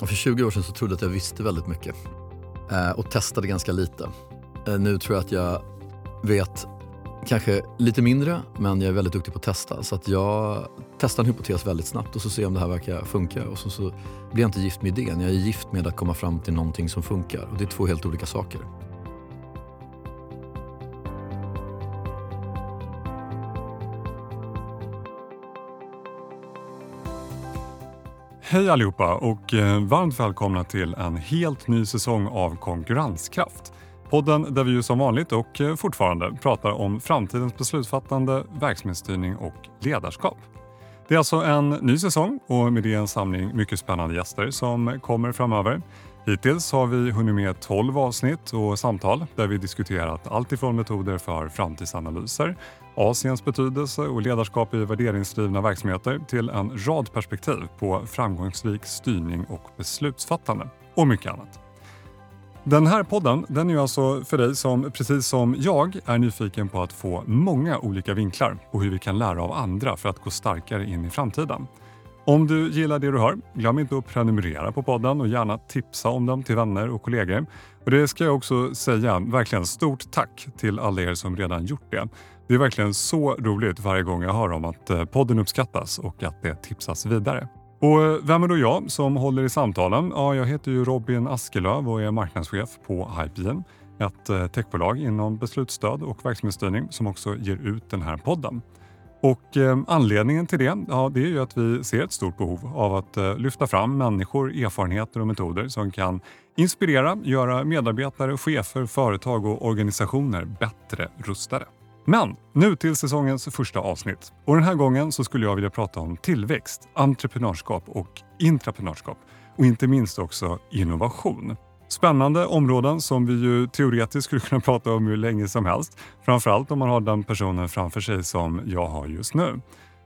Och för 20 år sedan så trodde jag att jag visste väldigt mycket eh, och testade ganska lite. Eh, nu tror jag att jag vet kanske lite mindre, men jag är väldigt duktig på att testa. Så att jag testar en hypotes väldigt snabbt och så ser jag om det här verkar funka. Och så, så blir jag inte gift med idén, jag är gift med att komma fram till någonting som funkar. Och det är två helt olika saker. Hej allihopa och eh, varmt välkomna till en helt ny säsong av Konkurrenskraft. Podden där vi ju som vanligt och eh, fortfarande pratar om framtidens beslutsfattande, verksamhetsstyrning och ledarskap. Det är alltså en ny säsong och med det en samling mycket spännande gäster som kommer framöver. Hittills har vi hunnit med 12 avsnitt och samtal där vi diskuterat allt ifrån metoder för framtidsanalyser, Asiens betydelse och ledarskap i värderingsdrivna verksamheter till en rad perspektiv på framgångsrik styrning och beslutsfattande och mycket annat. Den här podden den är alltså för dig som precis som jag är nyfiken på att få många olika vinklar på hur vi kan lära av andra för att gå starkare in i framtiden. Om du gillar det du hör, glöm inte att prenumerera på podden och gärna tipsa om den till vänner och kollegor. Och det ska jag också säga, verkligen stort tack till alla er som redan gjort det. Det är verkligen så roligt varje gång jag hör om att eh, podden uppskattas och att det tipsas vidare. Och eh, vem är då jag som håller i samtalen? Ja, jag heter ju Robin Askelöv och är marknadschef på Hypegen, ett eh, techbolag inom beslutsstöd och verksamhetsstyrning som också ger ut den här podden. Och eh, anledningen till det, ja, det är ju att vi ser ett stort behov av att eh, lyfta fram människor, erfarenheter och metoder som kan inspirera, göra medarbetare, chefer, företag och organisationer bättre rustade. Men nu till säsongens första avsnitt. Och den här gången så skulle jag vilja prata om tillväxt, entreprenörskap och intraprenörskap. Och inte minst också innovation. Spännande områden som vi ju teoretiskt skulle kunna prata om hur länge som helst. Framförallt om man har den personen framför sig som jag har just nu.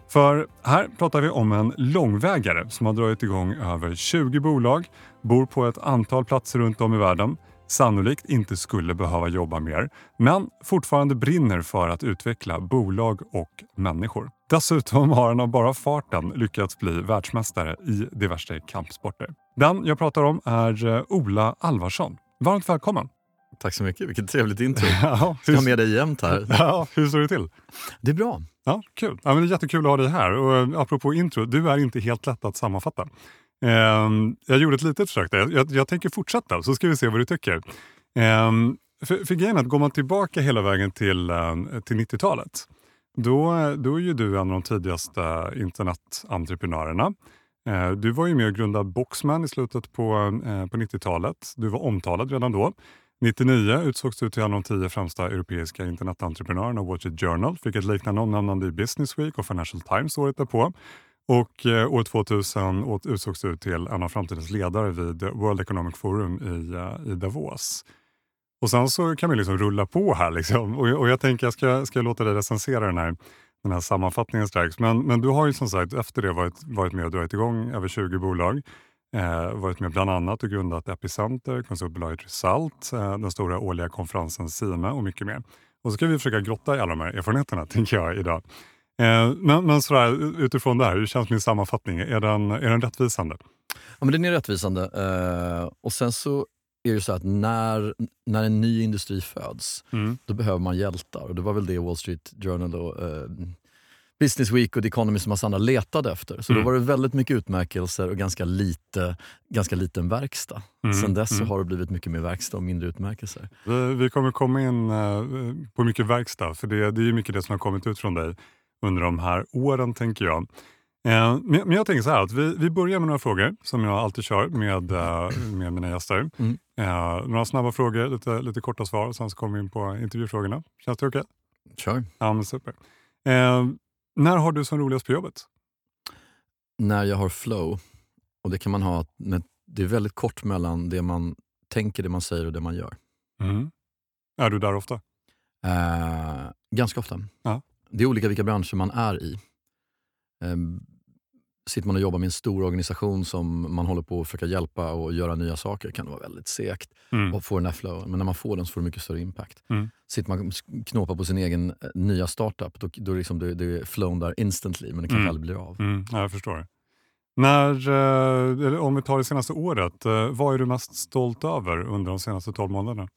För här pratar vi om en långvägare som har dragit igång över 20 bolag, bor på ett antal platser runt om i världen, sannolikt inte skulle behöva jobba mer, men fortfarande brinner för att utveckla bolag och människor. Dessutom har han av bara farten lyckats bli världsmästare i diverse kampsporter. Den jag pratar om är eh, Ola Alvarsson. Varmt välkommen! Tack så mycket, vilket trevligt intro. ja, Jag har med dig jämt här. Ja, hur står det till? Det är bra. Ja, kul. Ja, men det är jättekul att ha dig här. Och eh, apropå intro, du är inte helt lätt att sammanfatta. Ehm, jag gjorde ett litet försök där. Jag, jag tänker fortsätta så ska vi se vad du tycker. Ehm, för, för grejen är att går man tillbaka hela vägen till, eh, till 90-talet då, då är ju du en av de tidigaste internetentreprenörerna. Eh, du var ju med och grundade Boxman i slutet på, eh, på 90-talet. Du var omtalad redan då. 99 utsågs du till en av de tio främsta europeiska internetentreprenörerna av Wall Street Journal. Fick ett liknande omnämnande i Business Week och Financial Times året därpå. Och eh, år 2000 utsågs du till en av framtidens ledare vid World Economic Forum i, eh, i Davos. Och sen så kan vi liksom rulla på här. Liksom. Och, och jag tänker jag ska, ska låta dig recensera den här, den här sammanfattningen strax. Men, men du har ju som sagt efter det varit, varit med och dragit igång över 20 bolag. Eh, varit med bland annat och grundat Epicenter, konsultbolaget Result, eh, den stora årliga konferensen CIME och mycket mer. Och så ska vi försöka grotta i alla de här erfarenheterna, tänker jag idag. Eh, men men sådär, utifrån det här, hur känns min sammanfattning? Är den, är den rättvisande? Ja, men den är rättvisande. Eh, och sen så är det så att när, när en ny industri föds, Mm. då behöver man hjältar. Och det var väl det Wall Street Journal och eh, Business Week och The Economist och massa andra letade efter. Så Mm. då var det väldigt mycket utmärkelser och ganska, lite, ganska liten verkstad. Mm, Sen dess mm. har det blivit mycket mer verkstad och mindre utmärkelser. Vi, vi kommer komma in eh, på mycket verkstad, för det, det är ju mycket det som har kommit ut från dig under de här åren, tänker jag. Eh, men, jag tänker så här, att vi, vi börjar med några frågor som jag alltid kör med, eh, med mina gäster. Mm. Eh, några snabba frågor, lite, lite korta svar och sen så kommer vi in på intervjufrågorna. Känns det okej? Kör. Ja, super. Eh, när har du som roligast på jobbet? När jag har flow, och det kan man ha, det är väldigt kort mellan det man tänker, det man säger och det man gör. Mm. Är du där ofta? Eh, ganska ofta. Ja. Det är olika vilka branscher man är i. Sitter man och jobbar med en stor organisation som man håller på att försöka hjälpa och göra nya saker kan det vara väldigt segt Mm. och få den här flowen. Men när man får den så får det mycket större impact. Mm. Sitter man och knåpar på sin egen eh, nya startup, då, då liksom det, det är flown där instantly men det kanske Mm. aldrig blir av. Mm. Ja, jag förstår. När, eh, eller om vi tar det senaste året, eh, vad är du mest stolt över under de senaste 12 månaderna?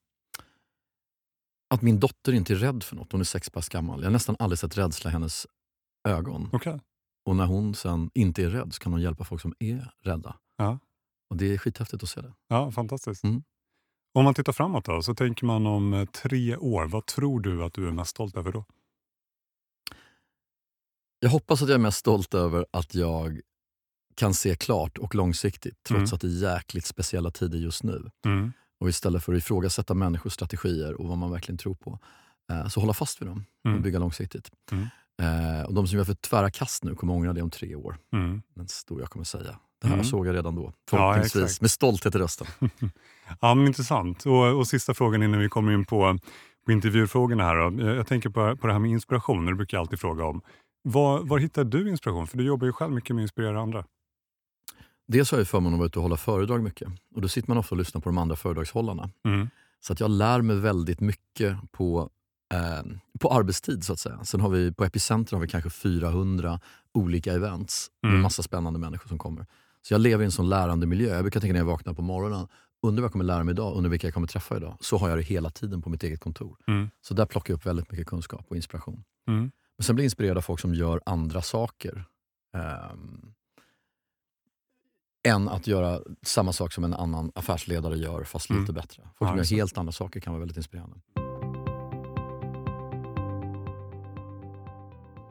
Att min dotter inte är rädd för något. Hon är sex pass gammal. Jag har nästan aldrig sett rädsla i hennes ögon. Okay. Och när hon sen inte är rädd så kan hon hjälpa folk som är rädda. Ja. Och Det är skithäftigt att se det. Ja, fantastiskt. Mm. Om man tittar framåt då, så tänker man om eh, tre år. Vad tror du att du är mest stolt över då? Jag hoppas att jag är mest stolt över att jag kan se klart och långsiktigt trots Mm. att det är jäkligt speciella tider just nu. Mm. Och istället för att ifrågasätta människors strategier och vad man verkligen tror på, eh, så hålla fast vid dem Mm. och bygga långsiktigt. Eh, och de som gör för tvära kast nu kommer ångra det om tre år. Mm. Men stor jag kommer säga. Det här Mm. såg jag redan då, Ja, förhoppningsvis. exakt. med stolthet i rösten. Ja, men intressant. Och, och sista frågan innan vi kommer in på, på intervjufrågorna. Här då. Jag, jag tänker på, på det här med inspiration. Det brukar jag alltid fråga om. Var, var hittar du inspiration? För du jobbar ju själv mycket med att inspirera andra. Dels har jag förmånen att vara ute och hålla föredrag mycket. Och Då sitter man ofta och lyssnar på de andra föredragshållarna. Mm. Så att jag lär mig väldigt mycket på, eh, på arbetstid. så att säga. Sen har vi på Epicenter har vi kanske 400 olika events Mm. med massa spännande människor som kommer. Så jag lever i en sån lärande miljö. Jag brukar tänka när jag vaknar på morgonen, undrar vad jag kommer lära mig idag, undrar vilka jag kommer träffa idag. Så har jag det hela tiden på mitt eget kontor. Mm. Så där plockar jag upp väldigt mycket kunskap och inspiration. Mm. Men sen blir jag inspirerad av folk som gör andra saker. ehm, än att göra samma sak som en annan affärsledare gör, fast Mm. lite bättre. Folk Ja, som just gör helt andra saker kan vara väldigt inspirerande.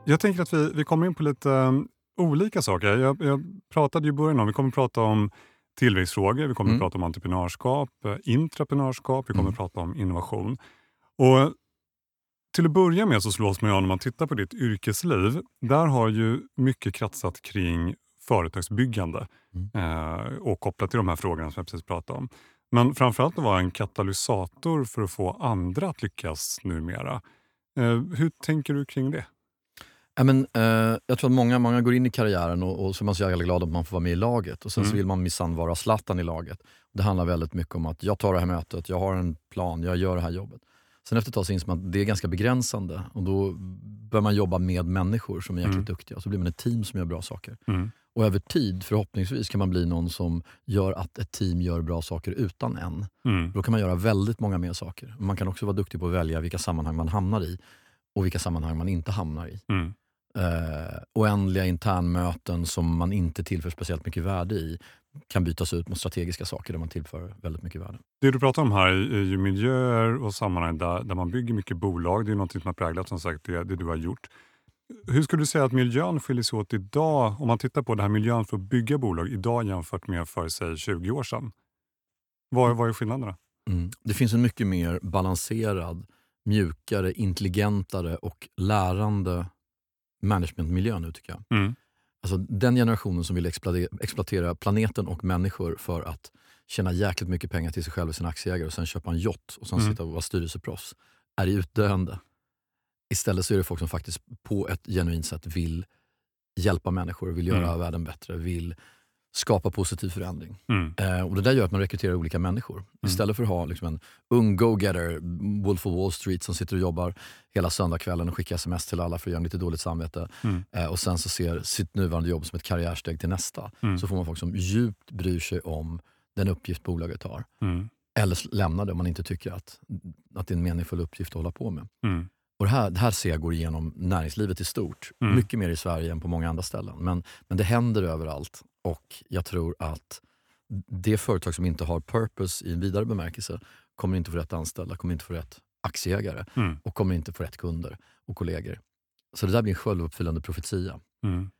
Jag tänker att vi, vi kommer in på lite um, olika saker. Jag, jag pratade ju i början om, vi kommer att prata om tillväxtfrågor, vi kommer Mm. att prata om entreprenörskap, eh, intraprenörskap, vi kommer Mm. att prata om innovation. Och till att börja med så slås man ju av när man tittar på ditt yrkesliv. Där har ju mycket kretsat kring företagsbyggande Mm. eh, och kopplat till de här frågorna som jag precis pratade om. Men framförallt att vara en katalysator för att få andra att lyckas numera. Eh, hur tänker du kring det? Ja, men, eh, jag tror att många, många går in i karriären och, och så är man så jävla glad att man får vara med i laget. Och Sen så Mm. vill man minsann vara Zlatan i laget. Det handlar väldigt mycket om att jag tar det här mötet, jag har en plan, jag gör det här jobbet. Sen efter ett tag så inser man att det är ganska begränsande och då bör man jobba med människor som är jäkligt Mm. duktiga. Så blir man ett team som gör bra saker. Mm. Och över tid, förhoppningsvis, kan man bli någon som gör att ett team gör bra saker utan en. Mm. Då kan man göra väldigt många mer saker. Man kan också vara duktig på att välja vilka sammanhang man hamnar i och vilka sammanhang man inte hamnar i. Mm. Eh, oändliga internmöten som man inte tillför speciellt mycket värde i kan bytas ut mot strategiska saker där man tillför väldigt mycket värde. Det du pratar om här är ju miljöer och sammanhang där, där man bygger mycket bolag. Det är något som har präglat som sagt det, det du har gjort. Hur skulle du säga att miljön skiljer sig åt idag, om man tittar på den här miljön för att bygga bolag idag jämfört med för sig 20 år sedan? Vad, vad är skillnaderna? Mm. Det finns en mycket mer balanserad, mjukare, intelligentare och lärande managementmiljö nu tycker jag. Mm. Alltså den generationen som vill exploatera, planeten och människor för att tjäna jäkligt mycket pengar till sig själv och sina aktieägare och sen köpa en yacht och sen Mm. sitta och vara styrelseproffs är utdöende. Istället så är det folk som faktiskt på ett genuint sätt vill hjälpa människor, vill göra Mm. världen bättre, vill skapa positiv förändring. Mm. Eh, och Det där gör att man rekryterar olika människor. Istället för att ha liksom en ung go-getter, Wolf of Wall Street, som sitter och jobbar hela söndagskvällen och skickar sms till alla för att göra en lite dåligt samvete. Mm. Eh, och sen så ser sitt nuvarande jobb som ett karriärsteg till nästa. Mm. Så får man folk som djupt bryr sig om den uppgift bolaget har. Mm. Eller lämnar det om man inte tycker att, att det är en meningsfull uppgift att hålla på med. Mm. Och det, här, det här ser jag går igenom näringslivet i stort. Mm. Mycket mer i Sverige än på många andra ställen. Men, men det händer överallt. Och jag tror att det företag som inte har purpose i en vidare bemärkelse kommer inte få rätt anställda, kommer inte få rätt aktieägare Mm. och kommer inte få rätt kunder och kollegor. Så det där blir en självuppfyllande profetia. Mm.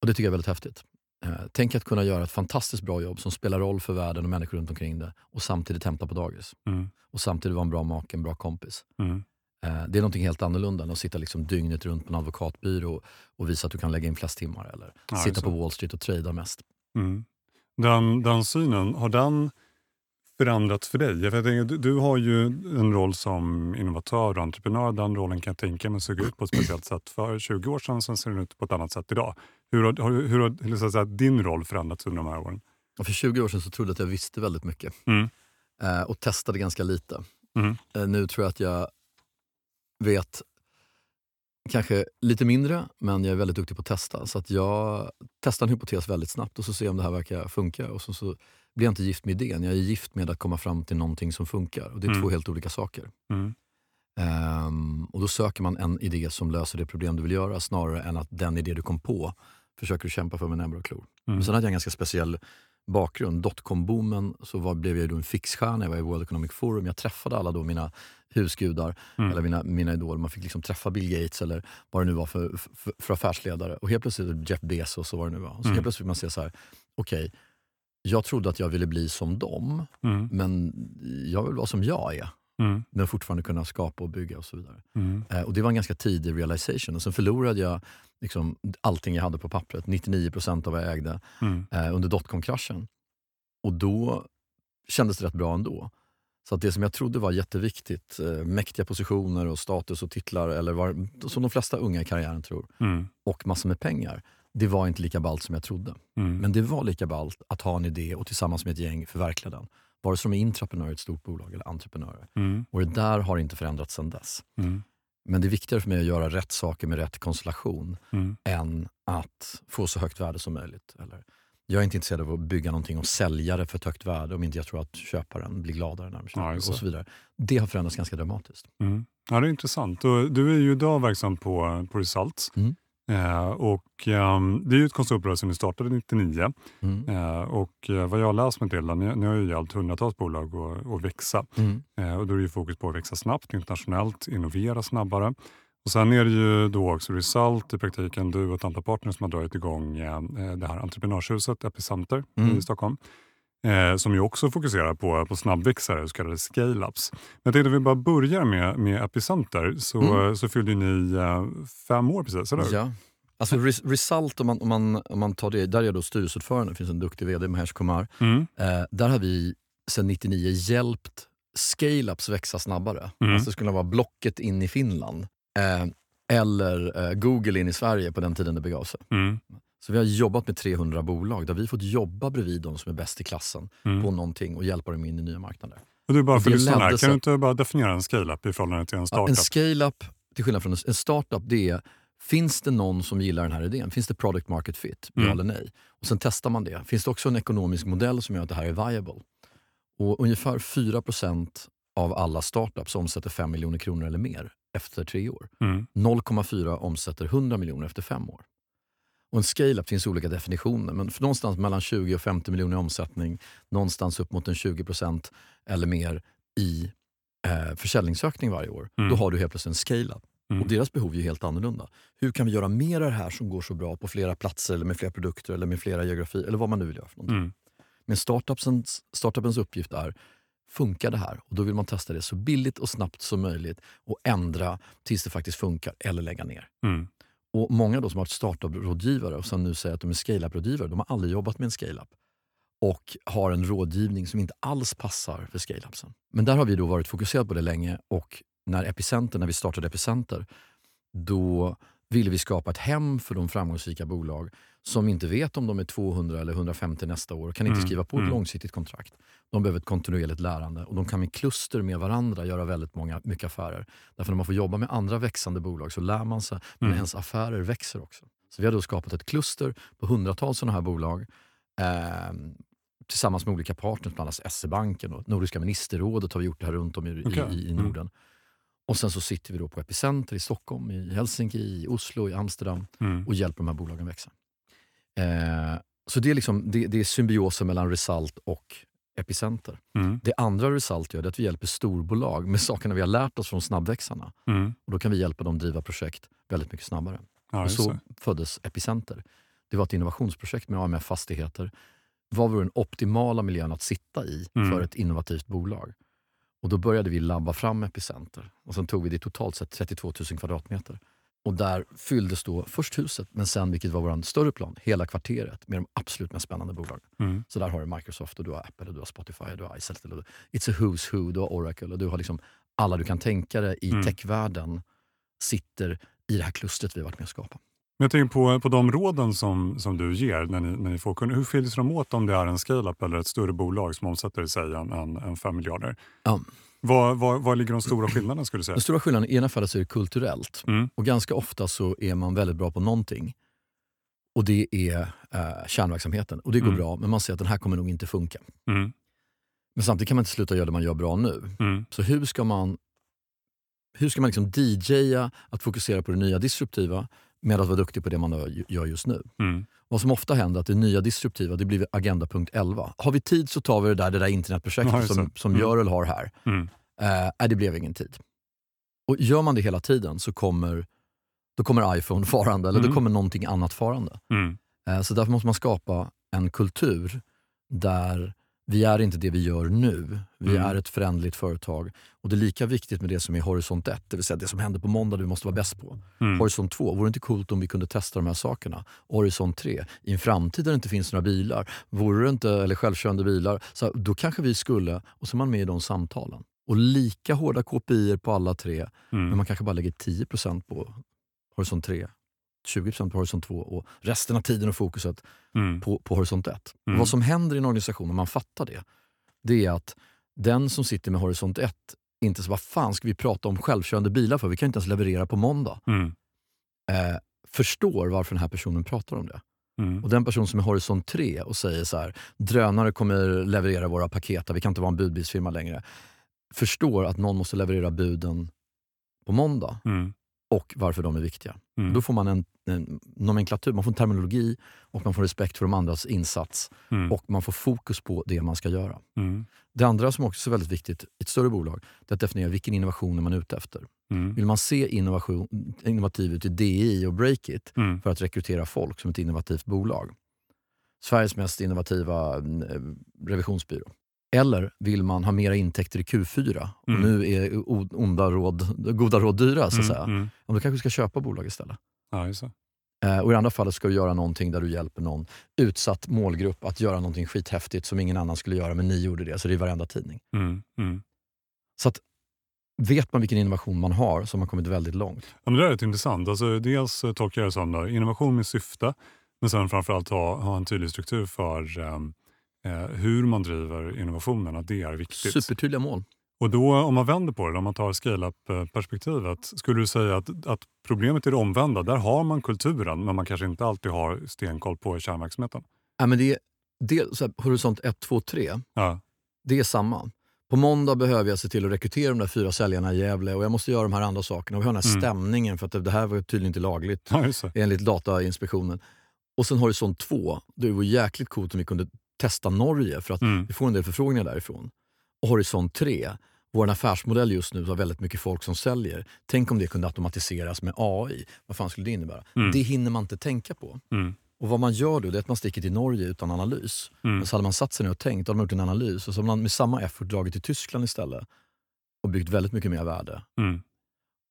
Och det tycker jag är väldigt häftigt. Eh, tänk att kunna göra ett fantastiskt bra jobb som spelar roll för världen och människor runt omkring det och samtidigt hämta på dagis. Mm. Och samtidigt vara en bra make, en bra kompis. Mm. Eh, Det är något helt annorlunda än att sitta liksom dygnet runt på en advokatbyrå och visa att du kan lägga in flest timmar. Eller Ja, sitta på. Wall Street och trada mest. Mm. Den, den synen, har den förändrats för dig? För jag tänker, du, du har ju en roll som innovatör och entreprenör. Den rollen kan jag tänka mig såg ut på ett speciellt sätt för 20 år sedan, sen ser den ut på ett annat sätt idag. Hur har, har, hur har hur säga, din roll förändrats under de här åren? Och för 20 år sedan så trodde jag att jag visste väldigt mycket Mm. eh, och testade ganska lite. Mm. Eh, nu tror jag att jag vet kanske lite mindre, men jag är väldigt duktig på att testa. Så att jag testar en hypotes väldigt snabbt och så ser jag om det här verkar funka. Och så, så blir jag inte gift med idén, jag är gift med att komma fram till någonting som funkar. Och Det är Mm. två helt olika saker. Mm. Ehm, och Då söker man en idé som löser det problem du vill göra snarare än att den idé du kom på försöker du kämpa för med näbbar och klor. Mm. Men sen hade jag en ganska speciell bakgrund. Dotcom-boomen så var, blev jag då en fixstjärna. Jag var i World Economic Forum. Jag träffade alla då mina husgudar, Mm. eller mina, mina idoler. Man fick liksom träffa Bill Gates eller vad det nu var för, för, för affärsledare. Och helt plötsligt Jeff Bezos och vad det nu var. Och så Mm. helt plötsligt fick man se så här, okej, jag trodde att jag ville bli som dem, Mm. men jag vill vara som jag är. Mm. Men fortfarande kunna skapa och bygga och så vidare. Mm. Eh, och Det var en ganska tidig realization. Och sen förlorade jag liksom allting jag hade på pappret. 99% av vad jag ägde Mm. eh, under dotcom-kraschen. Och då kändes det rätt bra ändå. Så att det som jag trodde var jätteviktigt, eh, mäktiga positioner och status och titlar, eller var, som de flesta unga i karriären tror, Mm. och massor med pengar, det var inte lika ballt som jag trodde. Mm. Men det var lika ballt att ha en idé och tillsammans med ett gäng förverkliga den. Vare sig de är intraprenörer i ett stort bolag eller entreprenörer. Mm. Och det där har inte förändrats sedan dess. Mm. Men det är viktigare för mig att göra rätt saker med rätt konstellation Mm. än att få så högt värde som möjligt. Eller, jag är inte intresserad av att bygga någonting och sälja det för ett högt värde om inte jag tror att köparen blir gladare när de köper Ja, och så vidare. Det har förändrats ganska dramatiskt. Mm. Ja, det är intressant. Du är ju idag verksam på, på Result. Mm. Eh, och, ehm, det är ju ett konsultbolag som ni startade 99. Mm. Eh, och eh, vad jag har läst mig till, ni, ni har ju hjälpt hundratals bolag att, att växa. Mm. Eh, och då är det ju fokus på att växa snabbt internationellt, innovera snabbare. Och sen är det ju då också Result i praktiken, du och ett antal partners som har dragit igång eh, det här entreprenörshuset Epicenter Mm. i Stockholm. Eh, som ju också fokuserar på, på snabbväxare, så kallade scale-ups. Men jag tänkte att vi bara börjar med, med Epicenter. Så, Mm. så fyllde ni eh, fem år precis, eller hur? Ja. Alltså Res- Result, om man, om, man, om man tar det, där är jag då styrelseordförande, det finns en duktig VD, Mahesh Kumar. Mm. Eh, där har vi sedan 99 hjälpt scale-ups växa snabbare. Mm. Alltså det skulle vara Blocket in i Finland. Eh, eller eh, Google in i Sverige på den tiden det begav sig. Mm. Så vi har jobbat med 300 bolag där vi fått jobba bredvid de som är bäst i klassen Mm. på någonting och hjälpa dem in i nya marknader. Och du bara för lyssnarna, kan du inte bara definiera en scale-up i förhållande till en Ja, startup? en scale-up, till skillnad från en startup, det är Finns det någon som gillar den här idén? Finns det product market fit? Ja Mm. eller nej? Och Sen testar man det. Finns det också en ekonomisk modell som gör att det här är viable? Och ungefär 4% av alla startups omsätter 5 miljoner kronor eller mer efter tre år. Mm. 0,4 omsätter 100 miljoner efter fem år. Och en scale-up finns olika definitioner, men för någonstans mellan 20 och 50 miljoner i omsättning, någonstans upp mot en 20% eller mer i eh, försäljningsökning varje år, Mm. då har du helt plötsligt en scale-up. Mm. Och deras behov är ju helt annorlunda. Hur kan vi göra mer av det här som går så bra på flera platser, eller med flera produkter, eller med flera geografier, eller vad man nu vill göra för någonting. Mm. Men startupens, startupens uppgift är, funkar det här? Och då vill man testa det så billigt och snabbt som möjligt och ändra tills det faktiskt funkar, eller lägga ner. Mm. Och Många då som har varit startup-rådgivare och som nu säger att de är scale-up-rådgivare, de har aldrig jobbat med en scale-up och har en rådgivning som inte alls passar för scale-upsen. Men där har vi då varit fokuserade på det länge och när Epicenter, när vi startade Epicenter, då ville vi skapa ett hem för de framgångsrika bolag som inte vet om de är 200 eller 150 nästa år och kan inte Mm, skriva på ett mm. långsiktigt kontrakt. De behöver ett kontinuerligt lärande och de kan med kluster med varandra göra väldigt många, mycket affärer. Därför när man får jobba med andra växande bolag så lär man sig, men Mm. ens affärer växer också. Så vi har då skapat ett kluster på hundratals sådana här bolag eh, tillsammans med olika partners, bland annat SE-banken och Nordiska ministerrådet har vi gjort det här runt om i, Okej. i, i Mm. Norden. Och sen så sitter vi då på Epicenter i Stockholm, i Helsinki, i Oslo, i Amsterdam Mm. och hjälper de här bolagen växa. Eh, så det är, liksom, det, det är symbiosen mellan Result och Epicenter. Mm. Det andra Result gör är att vi hjälper storbolag med sakerna vi har lärt oss från snabbväxarna. Mm. Och då kan vi hjälpa dem driva projekt väldigt mycket snabbare. Ja, och så det. föddes Epicenter. Det var ett innovationsprojekt med AMF Fastigheter. Vad vore den optimala miljön att sitta i Mm. för ett innovativt bolag? Och Då började vi labba fram Epicenter. Och Sen tog vi det totalt sett 32 000 kvadratmeter. Och Där fylldes då först huset, men sen, vilket var vår större plan, hela kvarteret med de absolut mest spännande bolagen. Mm. Så där har du Microsoft, och du har Apple, och du har Spotify, och du har Iceltel, och du- It's a who's who, du har Oracle och du har liksom alla du kan tänka dig i Mm. techvärlden sitter i det här klustret vi har varit med och skapat. Men jag tänker på, på de råden som, som du ger när ni, när ni får kunder. Hur skiljer sig de åt om det är en scale-up eller ett större bolag som omsätter sig en, en, en 5 miljarder? Ja. Var, var, var ligger de stora skillnaderna skulle säga? Den stora skillnaden, i ena fallet så är det kulturellt. Mm. Och ganska ofta så är man väldigt bra på någonting. Och det är eh, kärnverksamheten. Och det går Mm. bra, men man ser att den här kommer nog inte funka. Mm. Men samtidigt kan man inte sluta göra det man gör bra nu. Mm. Så hur ska man, hur ska man liksom DJa att fokusera på det nya disruptiva med att vara duktig på det man gör just nu? Mm. Vad som ofta händer är att det nya disruptiva det blir agenda punkt 11. Har vi tid så tar vi det där, det där internetprojektet Ja, som, som Mm. Görel har här. Mm. Eh, det blev ingen tid. Och Gör man det hela tiden så kommer, då kommer iPhone farande eller Mm. då kommer någonting annat farande. Mm. Eh, så därför måste man skapa en kultur där vi är inte det vi gör nu. Vi Mm. är ett förändligt företag. Och Det är lika viktigt med det som är horisont 1, det vill säga det som händer på måndag du måste vara bäst på. Mm. Horisont 2, vore det inte coolt om vi kunde testa de här sakerna? Horisont 3, i en framtid där det inte finns några bilar, vore det inte, eller självkörande bilar, så då kanske vi skulle, och så är man med i de samtalen. Och lika hårda KPI på alla tre, men Mm. man kanske bara lägger 10% på horisont 3, 20% på horisont 2 och resten av tiden och fokuset Mm. på, på horisont 1. Mm. Vad som händer i en organisation om man fattar det, det är att den som sitter med horisont 1 inte så vad fan ska vi prata om självkörande bilar för? Vi kan inte ens leverera på måndag. Mm. Eh, förstår varför den här personen pratar om det. Mm. Och den person som är horisont 3 och säger så här, drönare kommer leverera våra paket, vi kan inte vara en budbilsfirma längre. Förstår att någon måste leverera buden på måndag Mm. och varför de är viktiga. Mm. Då får man en nomenklatur, man får en terminologi och man får respekt för de andras insats Mm. och man får fokus på det man ska göra. Mm. Det andra som också är väldigt viktigt i ett större bolag, det är att definiera vilken innovation är man ute efter. Mm. Vill man se innovation, innovativ ut i DI och Breakit Mm. för att rekrytera folk som ett innovativt bolag? Sveriges mest innovativa eh, revisionsbyrå. Eller vill man ha mera intäkter i Q4 och Mm. nu är onda råd, goda råd dyra, så att säga. Mm. Mm. Ja, då kanske du ska köpa bolag istället. Ja, just det. Eh, och I andra fallet ska du göra någonting där du hjälper någon utsatt målgrupp att göra någonting skithäftigt som ingen annan skulle göra, men ni gjorde det. Så det är varenda tidning. Mm. Mm. Så att vet man vilken innovation man har så har man kommit väldigt långt. Ja, men det är rätt intressant. Alltså, dels eh, tolkar jag det som då, innovation med syfte, men sen framförallt ha, ha en tydlig struktur för ehm, eh, hur man driver innovationen, att det är viktigt. Supertydliga mål. Och då om man vänder på det, om man tar scale-up-perspektivet, skulle du säga att, att problemet är det omvända? Där har man kulturen, men man kanske inte alltid har stenkoll på kärnverksamheten. Ja, men det är, det, så här, horisont 1, 2, 3, Ja. det är samma. På måndag behöver jag se till att rekrytera de där fyra säljarna i Gävle och jag måste göra de här andra sakerna. Och vi har den här Mm. stämningen för att det, här var tydligen inte lagligt ja, enligt Datainspektionen. Och sen horisont 2, det vore jäkligt coolt om vi kunde testa Norge för att Mm. vi får en del förfrågningar därifrån. Och horisont 3, vår affärsmodell just nu har väldigt mycket folk som säljer. Tänk om det kunde automatiseras med AI. Vad fan skulle det innebära? Mm. Det hinner man inte tänka på. Mm. Och vad man gör då det är att man sticker till Norge utan analys. Mm. Men så hade man satt sig ner och tänkt, då hade man gjort en analys och så hade man med samma effort dragit till Tyskland istället och byggt väldigt mycket mer värde. Mm.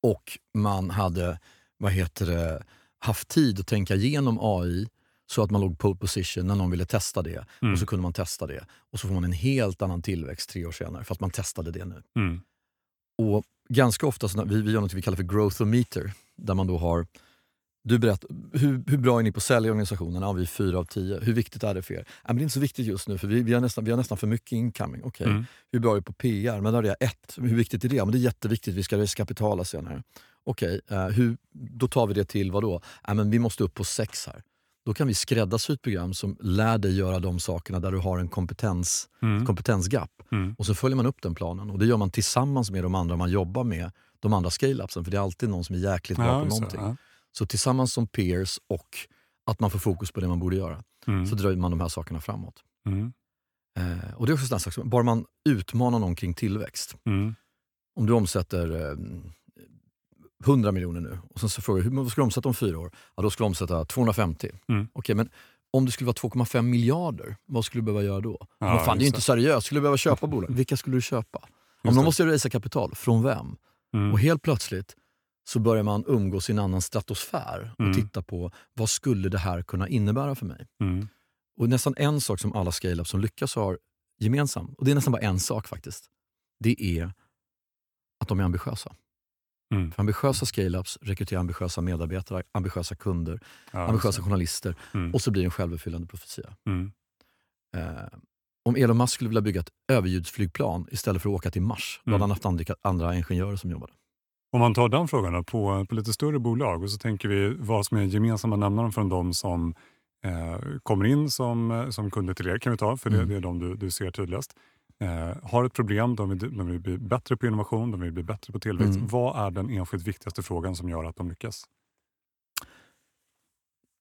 Och man hade vad heter det, haft tid att tänka igenom AI så att man låg pole position när någon ville testa det. Mm. Och så kunde man testa det. Och så får man en helt annan tillväxt tre år senare för att man testade det nu. Mm. Och ganska ofta, så vi, vi gör något vi kallar för growthometer. Där man då har, du berättar, hur, hur bra är ni på att sälja organisationen? Ja, vi är fyra av tio. Hur viktigt är det för er? Ja, men det är inte så viktigt just nu för vi, vi, har, nästan, vi har nästan för mycket incoming. Okej, Mm. hur bra är du på PR? Men där är jag ett. Hur viktigt är det? Ja, men det är jätteviktigt, vi ska riskapitala senare. Okej, eh, hur, då tar vi det till vad då? Ja, men vi måste upp på sex här. Då kan vi skräddarsy ett program som lär dig göra de sakerna där du har en kompetens, Mm. kompetensgap. Mm. Och så följer man upp den planen och det gör man tillsammans med de andra man jobbar med, de andra scale-upsen. För det är alltid någon som är jäkligt bra Ja, på någonting. Ja. Så tillsammans som peers och att man får fokus på det man borde göra, Mm. så drar man de här sakerna framåt. Mm. Eh, och det är också sådana saker, bara man utmanar någon kring tillväxt. Mm. Om du omsätter eh, 100 miljoner nu och sen så frågar du hur ska du omsätta om fyra år? Ja, då ska du omsätta 250. Mm. Okej, men om det skulle vara 2,5 miljarder, vad skulle du behöva göra då? Ja, men fan, det är ju inte seriöst. Skulle du behöva köpa bolag? Vilka skulle du köpa? Om Just någon det. måste resa kapital, från vem? Mm. Och helt plötsligt så börjar man umgås i en annan stratosfär och Mm. titta på vad skulle det här kunna innebära för mig? Mm. Och nästan en sak som alla scale-ups som lyckas har gemensamt, och det är nästan bara en sak faktiskt, det är att de är ambitiösa. Mm. För ambitiösa scale-ups rekryterar ambitiösa medarbetare, ambitiösa kunder, Ja, ambitiösa journalister Mm. och så blir det en självuppfyllande profetia. Mm. Eh, om Elon Musk skulle vilja bygga ett överljudsflygplan istället för att åka till Mars, då Mm. hade han haft andra, andra ingenjörer som jobbade. Om man tar den frågan då, på, på lite större bolag och så tänker vi vad som är gemensamma nämnaren från de som eh, kommer in som, eh, som kunder till er, kan vi ta, för det, Mm. det är de du, du ser tydligast. Eh, har ett problem, de vill, de vill bli bättre på innovation, de vill bli bättre på tillväxt. Mm. Vad är den enskilt viktigaste frågan som gör att de lyckas?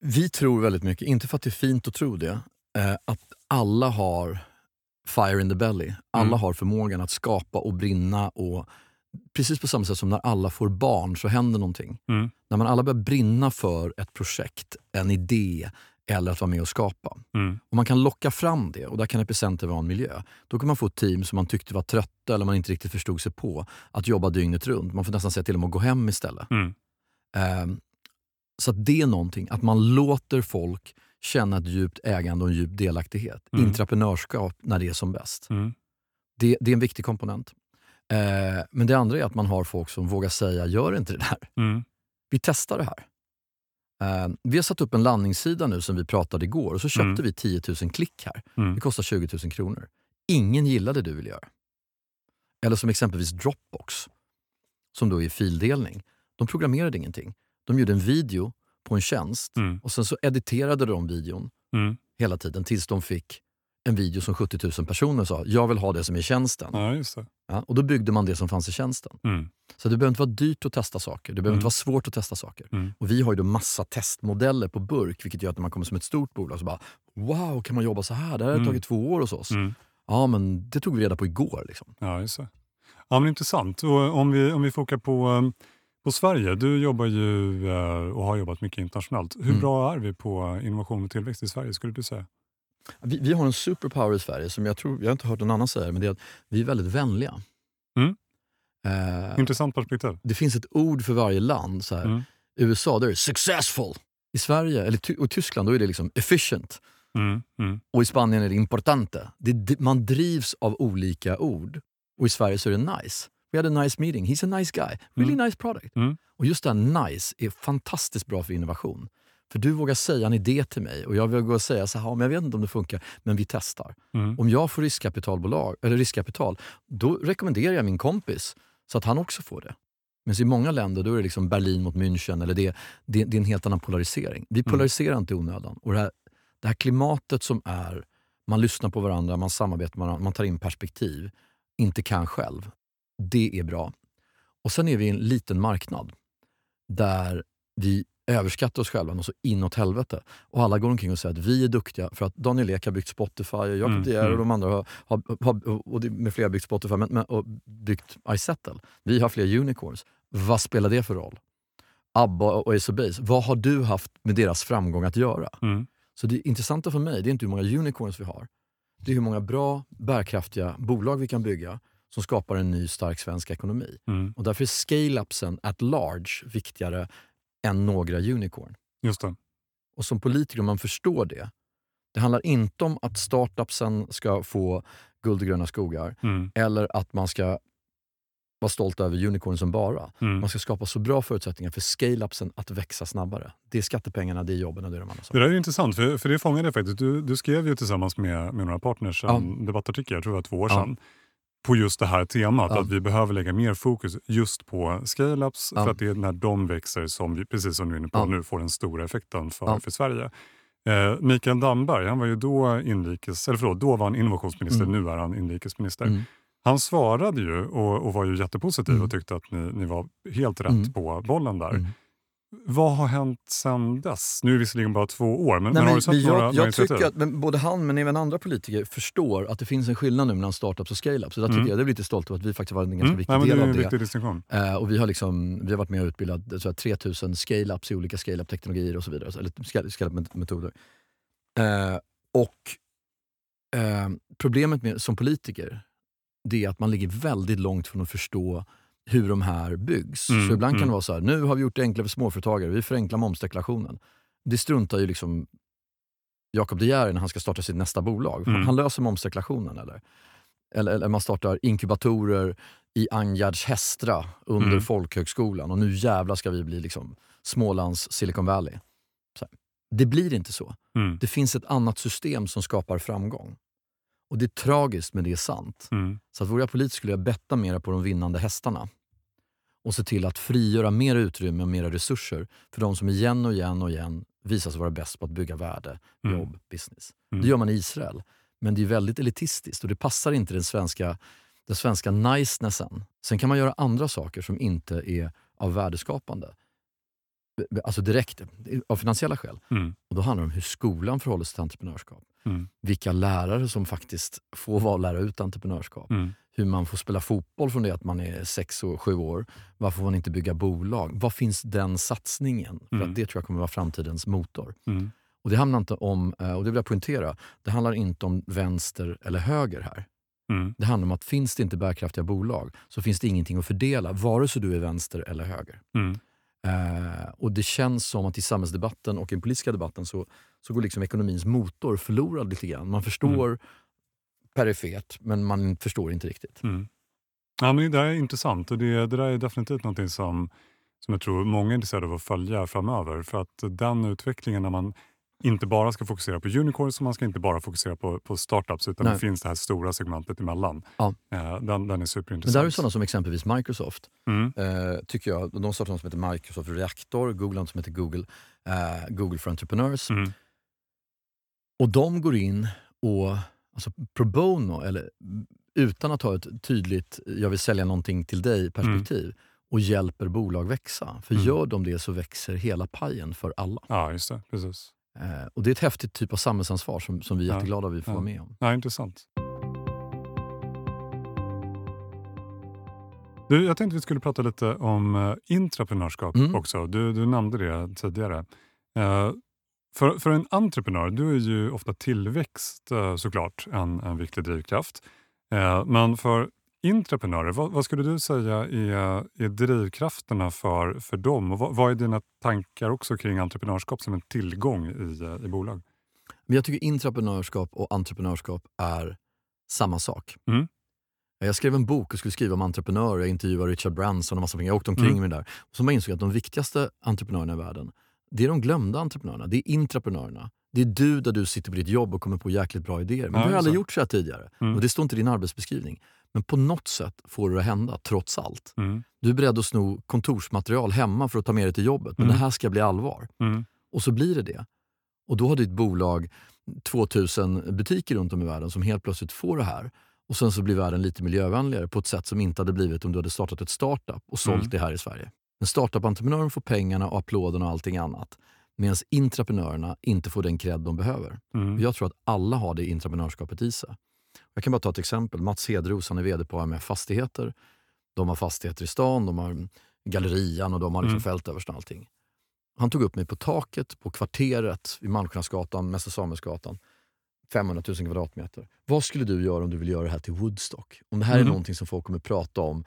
Vi tror väldigt mycket, inte för att det är fint att tro det, eh, att alla har fire in the belly. Alla Mm. har förmågan att skapa och brinna. och Precis på samma sätt som när alla får barn så händer någonting. Mm. När man alla börjar brinna för ett projekt, en idé eller att vara med och skapa. Mm. Och man kan locka fram det och där kan Epicenter vara en miljö. Då kan man få ett team som man tyckte var trötta eller man inte riktigt förstod sig på att jobba dygnet runt. Man får nästan säga till dem att gå hem istället. Mm. Ehm, så det är någonting, att man låter folk känna ett djupt ägande och en djup delaktighet. Mm. Intraprenörskap när det är som bäst. Mm. Det, det är en viktig komponent. Eh, men det andra är att man har folk som vågar säga, gör inte det där. Mm. Vi testar det här. Eh, vi har satt upp en landningssida nu som vi pratade igår och så köpte Mm. vi 10 000 klick här. Mm. Det kostar 20 000 kronor. Ingen gillade det du vill göra. Eller som exempelvis Dropbox, som då är fildelning. De programmerade ingenting. De gjorde en video på en tjänst Mm. och sen så editerade de videon Mm. hela tiden tills de fick en video som 70 000 personer sa, jag vill ha det som är i tjänsten. Ja, just det. Ja, och då byggde man det som fanns i tjänsten. Mm. Så det behöver inte vara dyrt att testa saker. Det behöver Mm. inte vara svårt att testa saker. Mm. Och vi har ju då massa testmodeller på burk, vilket gör att när man kommer som ett stort bolag så bara Wow, kan man jobba så här? Det här har Mm. tagit två år hos oss. Mm. Ja, men det tog vi reda på igår. Liksom. Ja, just det. Ja, men intressant. Och om, vi, om vi fokar på, um, på Sverige. Du jobbar ju eh, och har jobbat mycket internationellt. Hur Mm. bra är vi på innovation och tillväxt i Sverige skulle du säga? Vi, vi har en superpower i Sverige som jag tror, jag har inte hört någon annan säga men det är att vi är väldigt vänliga. Mm. Eh, Intressant perspektiv. det finns ett ord för varje land. Så. Mm. USA, då är det successful. I Sverige, eller och Tyskland, då är det liksom efficient. Mm. Mm. Och i Spanien är det importante. Det, man drivs av olika ord. Och i Sverige så är det nice. We had a nice meeting. He's a nice guy. Really nice product. Mm. Och just det här nice är fantastiskt bra för innovation. För du vågar säga en idé till mig och jag vågar säga så här, "Ja, men jag vet inte om det funkar, men vi testar. Mm. Om jag får riskkapitalbolag, eller riskkapital, då rekommenderar jag min kompis så att han också får det. Men i många länder då är det liksom Berlin mot München, eller det, det, det är en helt annan polarisering. Vi Mm. polariserar inte i onödan. Och det här, det här klimatet som är, man lyssnar på varandra, man samarbetar med varandra, man tar in perspektiv, inte kan själv. Det är bra. Och sen är vi i en liten marknad där vi överskattar oss själva och så inåt helvete. Och alla går omkring och säger att vi är duktiga för att Daniel Ek har byggt Spotify, och Jakob Mm, Geer och mm. de andra har, har, har och med flera byggt Spotify men, men, och byggt iSettle. Vi har fler unicorns. Vad spelar det för roll? ABBA och Ace of Base, vad har du haft med deras framgång att göra? Mm. Så det intressanta för mig det är inte hur många unicorns vi har. Det är hur många bra, bärkraftiga bolag vi kan bygga som skapar en ny stark svensk ekonomi. Mm. Och därför är scale-upsen at large viktigare än några unicorn. Just det. Och som politiker, om man förstår det. Det handlar inte om att startupsen ska få guld och gröna skogar Mm. eller att man ska vara stolt över unicorn som bara. Mm. Man ska skapa så bra förutsättningar för scale-upsen att växa snabbare. Det är skattepengarna, det är jobben och det är de andra Det sakerna. där är intressant, för, för det fångade jag faktiskt. Du, du skrev ju tillsammans med, med några partners en debattartikel, jag tror det var två år Ja. sedan, på just det här temat. Ja. Att vi behöver lägga mer fokus just på scale-ups Ja. för att det är när de växer som vi, precis som du är inne på Ja. nu, får den stora effekten för, för Sverige. Eh, Mikael Damberg, han var ju då inrikes, eller förlåt, då var han innovationsminister, Mm. nu är han inrikesminister. Mm. Han svarade ju och, och var ju jättepositiv Mm. och tyckte att ni, ni var helt rätt Mm. på bollen där. Vad har hänt sen dess? Nu är det visserligen bara två år, men, Nej, men har du sett jag, några, jag några initiativ? tycker att både han men även andra politiker förstår att det finns en skillnad nu mellan startups och scale-ups. Så där Mm. tycker jag, det är lite stolt över att vi faktiskt var en ganska Mm. viktig Nej, men del det är av det. distinktion. Eh, och vi har, liksom, vi har varit med och utbildat tror, 3000 scale-ups i olika scale-up-teknologier och så vidare. Eller scale- scale-up-metoder. Eh, och eh, problemet med, som politiker, det är att man ligger väldigt långt från att förstå hur de här byggs. Mm, så ibland kan mm. det vara så här, nu har vi gjort det enklare för småföretagare, vi förenklar momsdeklarationen. Det struntar ju liksom Jakob De Geer när han ska starta sitt nästa bolag. Mm. Han löser momsdeklarationen. Eller? Eller, eller man startar inkubatorer i Angards Hästra under Mm. folkhögskolan och nu jävlar ska vi bli liksom Smålands Silicon Valley. Det blir inte så. Mm. Det finns ett annat system som skapar framgång. Och det är tragiskt men det är sant. Mm. Så att vore jag politiker skulle jag betta mer på de vinnande hästarna. Och se till att frigöra mer utrymme och mer resurser för de som igen och igen och igen visar sig vara bäst på att bygga värde, Mm. jobb, business. Mm. Det gör man i Israel. Men det är väldigt elitistiskt och det passar inte den svenska, den svenska nicenessen. Sen kan man göra andra saker som inte är av värdeskapande. Alltså direkt, av finansiella skäl. Mm. Och Då handlar det om hur skolan förhåller sig till entreprenörskap. Mm. Vilka lärare som faktiskt får vara lära ut entreprenörskap. Mm. Hur man får spela fotboll från det att man är sex och sju år. Varför får man inte bygga bolag? Var finns den satsningen? För Mm. att Det tror jag kommer vara framtidens motor. Mm. Och Det handlar inte om, eh, och det vill jag poängtera, det handlar inte om vänster eller höger här. Mm. Det handlar om att finns det inte bärkraftiga bolag så finns det ingenting att fördela, vare sig du är vänster eller höger. Mm. Eh, och Det känns som att i samhällsdebatten och i den politiska debatten så, så går liksom ekonomins motor förlorad lite grann. Man förstår perifert, men man förstår inte riktigt. Mm. Ja, men det där är intressant och det, det där är definitivt någonting som, som jag tror många är intresserade av att följa framöver. För att den utvecklingen när man inte bara ska fokusera på unicorns och man ska inte bara fokusera på, på startups utan Nej. det finns det här stora segmentet emellan. Ja. Eh, den, den är Men där superintressant. är sådana som exempelvis Microsoft. Mm. Eh, tycker jag. De startar något som heter Microsoft Reactor, Google som heter Google, eh, Google for Entrepreneurs. Mm. Och de går in och, alltså pro bono, eller utan att ha ett tydligt jag vill sälja någonting till dig perspektiv och hjälper bolag växa. För Mm. gör de det så växer hela pajen för alla. Ja, just det. Precis. Eh, och Det är ett häftigt typ av samhällsansvar som, som vi är Ja. jätteglada att vi får Ja. vara med om. Ja, intressant. Du, jag tänkte vi skulle prata lite om eh, intraprenörskap Mm. också. Du, du nämnde det tidigare. Eh, för, för en entreprenör, du är ju ofta tillväxt eh, såklart en, en viktig drivkraft. Eh, men för intraprenörer, vad, vad skulle du säga är, är drivkrafterna för, för dem? Och vad, vad är dina tankar också kring entreprenörskap som en tillgång i, eh, i bolag? Men jag tycker intraprenörskap och entreprenörskap är samma sak. Mm. Jag skrev en bok och skulle skriva om entreprenörer. Jag intervjuade Richard Branson och massa pengar. Jag åkte omkring Mm. med det där. Och så man insåg att de viktigaste entreprenörerna i världen, det är de glömda entreprenörerna. Det är intraprenörerna. Det är du där du sitter på ditt jobb och kommer på jäkligt bra idéer. Men Ja, du har aldrig gjort så här tidigare. Mm. Och det står inte i din arbetsbeskrivning. Men på något sätt får det att hända, trots allt. Mm. Du är beredd att sno kontorsmaterial hemma för att ta med dig till jobbet. Men Mm. det här ska bli allvar. Mm. Och så blir det det. Och då har ditt bolag 2000 butiker runt om i världen som helt plötsligt får det här. Och sen så blir världen lite miljövänligare på ett sätt som inte hade blivit om du hade startat ett startup och sålt Mm. det här i Sverige. En startup-entreprenören får pengarna och applåderna och allting annat. Medan intraprenörerna inte får den cred de behöver. Mm. Jag tror att alla har det intraprenörskapet i sig. Jag kan bara ta ett exempel. Mats Hedros han är vd på AMF Fastigheter. De har fastigheter i stan, de har gallerian och de har liksom Mm. fältöversten och allting. Han tog upp mig på taket på kvarteret vid Malmskillnadsgatan, Mäster Samuelsgatan. 500 000 kvadratmeter. Vad skulle du göra om du vill göra det här till Woodstock? Om det här är Mhm. någonting som folk kommer prata om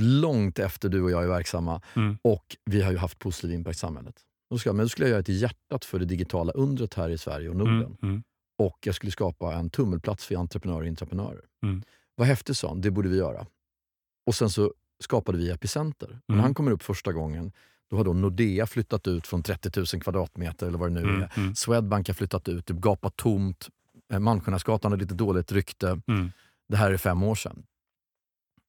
långt efter du och jag är verksamma Mm. och vi har ju haft positiv impact i samhället. Då ska, men då skulle jag göra ett hjärtat för det digitala undret här i Sverige och Norden. Mm. Mm. Och jag skulle skapa en tummelplats för entreprenörer och intraprenörer. Mm. Vad häftigt sa han, det borde vi göra. Och sen så skapade vi Epicenter. Och Mm. när han kommer upp första gången, då har då Nordea flyttat ut från 30 000 kvadratmeter eller vad det nu Mm. är. Mm. Swedbank har flyttat ut, det gapar tomt. Eh, Malmskillnadsgatan har lite dåligt rykte. Mm. Det här är fem år sedan.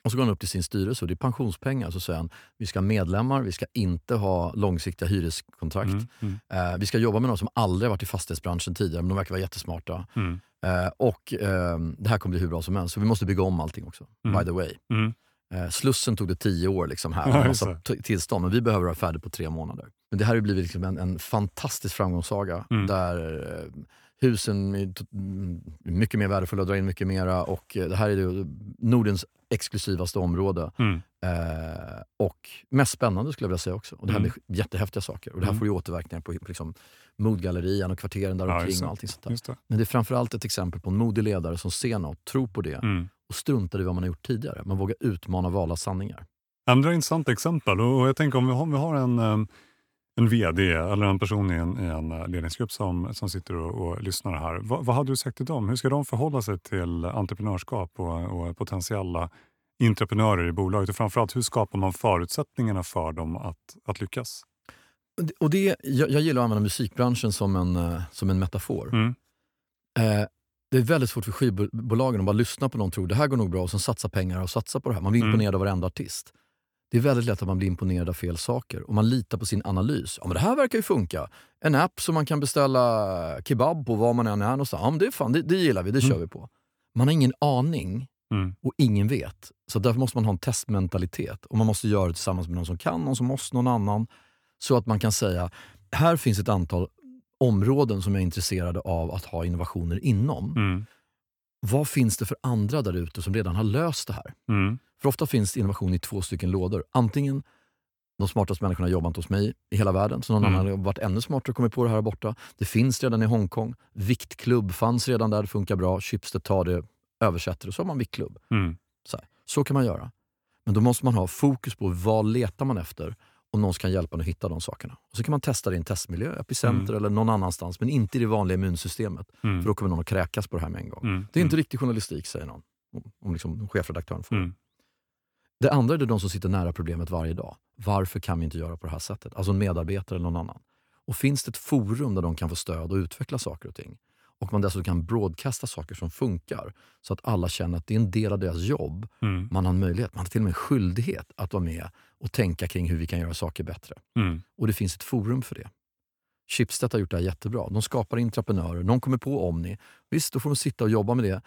Och så går han upp till sin styrelse och det är pensionspengar. Så säger han, vi ska ha medlemmar, vi ska inte ha långsiktiga hyreskontrakt. Mm. Mm. Eh, vi ska jobba med någon som aldrig varit i fastighetsbranschen tidigare, men de verkar vara jättesmarta. Mm. Eh, och eh, det här kommer bli hur bra som helst. Så vi måste bygga om allting också, Mm. by the way. Mm. Eh, Slussen tog det tio år liksom här, Ja, massa tillstånd, men vi behöver vara färdiga på tre månader. Men det här har blivit liksom en, en fantastisk framgångssaga Mm. där eh, husen är mm, mycket mer värdefulla, drar in mycket mera och eh, det här är Nordens exklusivaste område. Mm. Eh, och mest spännande skulle jag vilja säga också. Och det Mm. händer jättehäftiga saker. Och det här Mm. får ju återverkningar på liksom, Modgallerian och kvarteren där Ja, omkring det. och allting sånt där. Det. Men det är framförallt ett exempel på en modig ledare som ser något, tror på det Mm. och struntar i vad man har gjort tidigare. Man vågar utmana valda sanningar. Andra intressanta exempel. Och jag tänker om vi har, vi har en, em, en VD eller en person i en, i en eh, ledningsgrupp som, som sitter och, och lyssnar här. Vad, vad hade du sagt till dem? Hur ska de förhålla sig till entreprenörskap och, och potentiella entreprenörer i bolaget? Och framförallt, hur skapar man förutsättningarna för dem att, att lyckas? Och det- jag, jag gillar att använda musikbranschen som en, eh, som en metafor. Mm. Eh, det är väldigt svårt för skivbolagen att bara lyssna på någon och tro det här går nog bra och sen satsa pengar och satsa på det här. Man blir Mm. imponerad av varenda artist. Det är väldigt lätt att man blir imponerad av fel saker och man litar på sin analys. Ja, men det här verkar ju funka. En app som man kan beställa kebab på var man än är någonstans. Ja, men det, är fan, det, det gillar vi, det Mm. kör vi på. Man har ingen aning Mm. och ingen vet. Så därför måste man ha en testmentalitet och man måste göra det tillsammans med någon som kan, någon som måste, någon annan. Så att man kan säga, här finns ett antal områden som jag är intresserad av att ha innovationer inom. Mm. Vad finns det för andra där ute som redan har löst det här? Mm. För ofta finns innovation i två stycken lådor. Antingen de smartaste människorna jobbar inte hos mig i hela världen, så någon Mm. annan har varit ännu smartare och kommit på det här borta. Det finns redan i Hongkong. Viktklubb fanns redan där, det funkar bra. Schibsted tar det, översätter det, så har man viktklubb. Mm. Så, här. så kan man göra. Men då måste man ha fokus på vad letar man efter och någon kan hjälpa en att hitta de sakerna. Och Så kan man testa det i en testmiljö, Epicenter eller någon annanstans, men inte i det vanliga immunsystemet. Mm. För då kommer någon att kräkas på det här med en gång. Mm. Det är inte riktig journalistik, säger någon. Om- Om liksom chefredaktören får. Mm. Det andra är de som sitter nära problemet varje dag. Varför kan vi inte göra på det här sättet? Alltså en medarbetare eller någon annan. Och finns det ett forum där de kan få stöd och utveckla saker och ting och man dessutom kan broadcasta saker som funkar så att alla känner att det är en del av deras jobb. Mm. Man har en möjlighet, man har till och med en skyldighet att vara med och tänka kring hur vi kan göra saker bättre. Mm. Och det finns ett forum för det. Schibsted har gjort det här jättebra. De skapar entreprenörer, någon kommer på Omni. Visst, då får de sitta och jobba med det.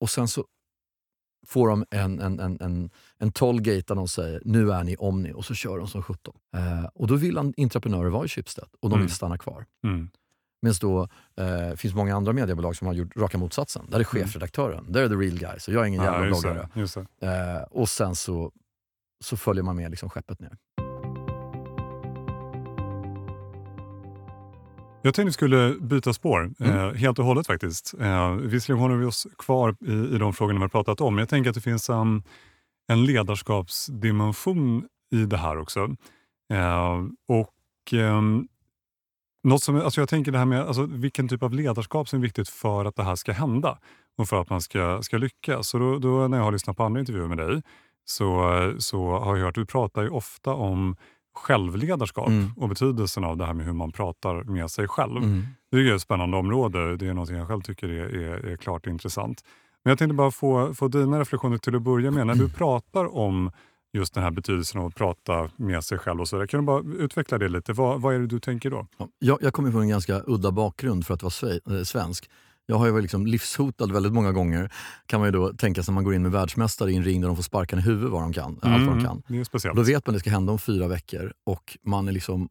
Och sen så får de en, en, en, en, en tollgate där de säger nu är ni Omni och så kör de som 17. Eh, och då vill en- entreprenörer vara i Schibsted och de Mm. vill stanna kvar. Mm. Medan då eh, finns många andra mediebolag som har gjort raka motsatsen. Där är chefredaktören, där är the real guy, så jag är ingen jävla Ja, just bloggare. Eh, och sen så, så följer man med liksom skeppet ner. Jag tänkte vi skulle byta spår, Mm. eh, helt och hållet faktiskt. Eh, visserligen håller vi oss kvar i, i de frågorna vi har pratat om, men jag tänker att det finns um, en ledarskapsdimension i det här också. Eh, och ehm, något som, alltså jag tänker det här med alltså, vilken typ av ledarskap som är viktigt för att det här ska hända och för att man ska, ska lyckas. Så då, då när jag har lyssnat på andra intervjuer med dig så, så har jag hört att du pratar ju ofta om självledarskap Mm. och betydelsen av det här med hur man pratar med sig själv. Mm. Det är ett spännande område. Det är något jag själv tycker är, är, är klart intressant. Men jag tänkte bara få, få dina reflektioner till att börja med. När du pratar om just den här betydelsen av att prata med sig själv och så där. Kan du bara utveckla det lite? Vad, vad är det du tänker då? Ja, jag, kommer från en ganska udda bakgrund för att vara eh, svensk. Jag har ju varit liksom livshotad väldigt många gånger, kan man ju då tänka sig när man går in med världsmästare i en ring där de får sparken i huvudet vad de kan, allt vad de kan. Det är speciellt. Då vet man att det ska hända om fyra veckor och man är, liksom,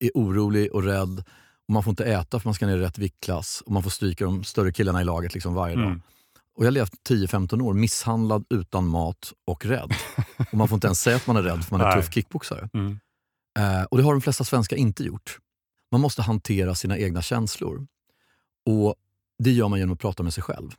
är orolig och rädd. Och man får inte äta för man ska ner i rätt viktklass och man får stryka de större killarna i laget liksom varje dag. Mm. Och jag har levt 10-15 år misshandlad, utan mat och rädd. och man får inte ens säga att man är rädd för man är Nej. tuff kickboxare. Mm. Eh, och det har de flesta svenskar inte gjort. Man måste hantera sina egna känslor. Och Det gör man genom att prata med sig själv.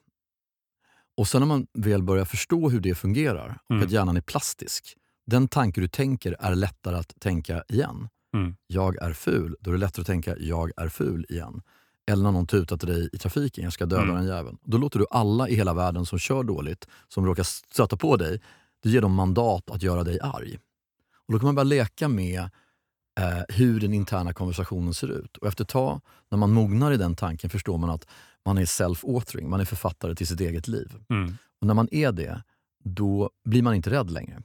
Och sen när man väl börjar förstå hur det fungerar och Mm. att hjärnan är plastisk. Den tanke du tänker är lättare att tänka igen. Mm. Jag är ful. Då är det lättare att tänka jag är ful igen. Eller när någon tutar till dig i trafiken, jag ska döda Mm. den jäveln. Då låter du alla i hela världen som kör dåligt, som råkar stöta på dig, du ger dem mandat att göra dig arg. Och Då kan man börja leka med eh, hur den interna konversationen ser ut. Och efter ett tag, när man mognar i den tanken, förstår man att man är self-authoring, man är författare till sitt eget liv. Mm. Och när man är det, då blir man inte rädd längre.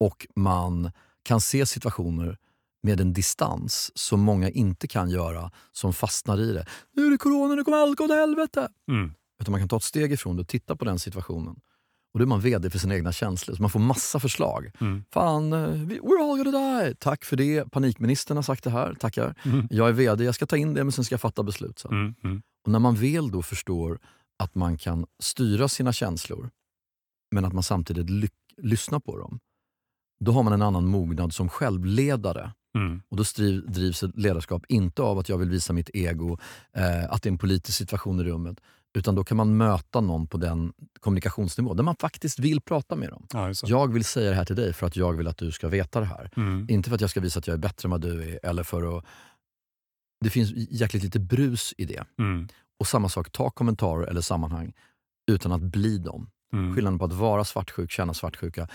Och man kan se situationer med en distans som många inte kan göra, som fastnar i det. Nu är det corona, nu kommer allt gå åt helvete. Mm. Utan man kan ta ett steg ifrån det och titta på den situationen. Och då är man vd för sina egna känslor, så man får massa förslag. Mm. Fan, eh, we're all gonna die! Tack för det. Panikministern har sagt det här. Tackar. Mm. Jag är vd, jag ska ta in det men sen ska jag fatta beslut sen. Mm. Mm. Och när man väl då förstår att man kan styra sina känslor men att man samtidigt ly- lyssnar på dem. Då har man en annan mognad som självledare. Mm. Och Då striv, drivs ett ledarskap inte av att jag vill visa mitt ego, eh, att det är en politisk situation i rummet. Utan då kan man möta någon på den kommunikationsnivå där man faktiskt vill prata med dem. Ja. Jag vill säga det här till dig för att jag vill att du ska veta det här. Mm. Inte för att jag ska visa att jag är bättre än vad du är eller för att... Det finns jäkligt lite brus i det. Mm. Och samma sak, ta kommentarer eller sammanhang utan att bli dem. Mm. Skillnaden på att vara svartsjuk, känna svartsjuka,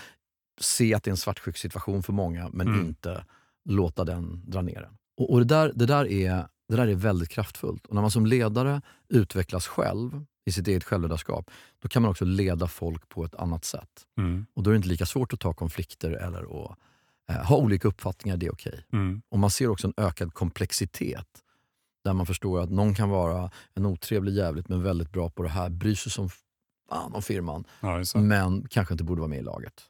se att det är en svartsjuk situation för många men Mm. inte låta den dra ner en. Och, och det, där, det, där är, det där är väldigt kraftfullt. Och när man som ledare utvecklas själv i sitt eget självledarskap, då kan man också leda folk på ett annat sätt. Mm. Och Då är det inte lika svårt att ta konflikter eller att eh, ha olika uppfattningar. Det är okej. Mm. Och Man ser också en ökad komplexitet där man förstår att någon kan vara en otrevlig jävligt men väldigt bra på det här, bryr sig som fan om firman, Ja, men kanske inte borde vara med i laget.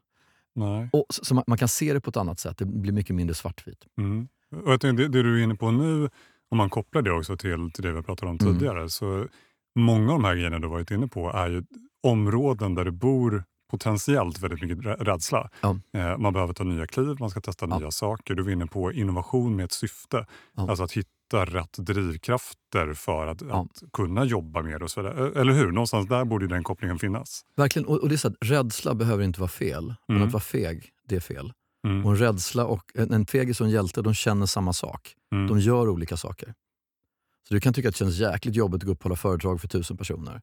Nej. Och, så, så man, man kan se det på ett annat sätt, det blir mycket mindre svartvitt. Mm. Och jag tänkte, det, det du är inne på nu, om man kopplar det också till, till det vi pratade om Mm. tidigare, så många av de här grejerna du varit inne på är ju områden där det bor potentiellt väldigt mycket rä- rädsla. Ja. Eh, man behöver ta nya kliv, man ska testa Ja. nya saker. Du var inne på innovation med ett syfte. Ja. Alltså att hitta rätt drivkrafter för att, att kunna jobba mer och så vidare. Eh, Eller hur? Någonstans där borde den kopplingen finnas. Verkligen, och, det är så att rädsla behöver inte vara fel, men Mm. att vara feg, det är fel. Mm. Och en rädsla och en, en fegis och en hjälte, de känner samma sak. Mm. De gör olika saker. Så du kan tycka att det känns jäkligt jobbigt att gå upp och hålla föredrag för tusen personer.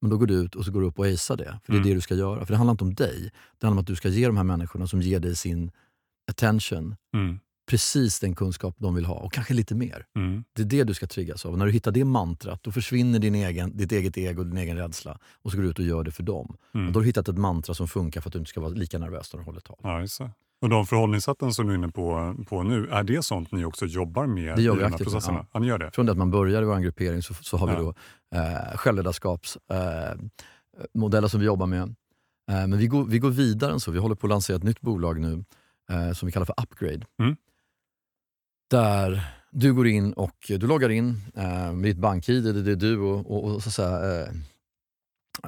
Men då går du ut och så går du upp och acear det. För det är Mm. det du ska göra. För det handlar inte om dig. Det handlar om att du ska ge de här människorna som ger dig sin attention Mm. precis den kunskap de vill ha och kanske lite mer. Mm. Det är det du ska triggas av. Och när du hittar det mantrat, då försvinner din egen, ditt eget ego och din egen rädsla. Och så går du ut och gör det för dem. Mm. Och då har du hittat ett mantra som funkar för att du inte ska vara lika nervös när du håller tal. Ja. Och de förhållningssätten som du är inne på, på nu, är det sånt ni också jobbar med Det gör i vi de här aktivt, processerna? ja. Ja. ni gör det? Från det att man börjar i vår gruppering så, så har vi Ja. då eh, självledarskapsmodeller eh, som vi jobbar med. Eh, men vi går, vi går vidare än så. Vi håller på att lansera ett nytt bolag nu eh, som vi kallar för Upgrade. Mm. Där du går in och du loggar in eh, med ditt bank-id, det är du och, och, och så, att säga, eh,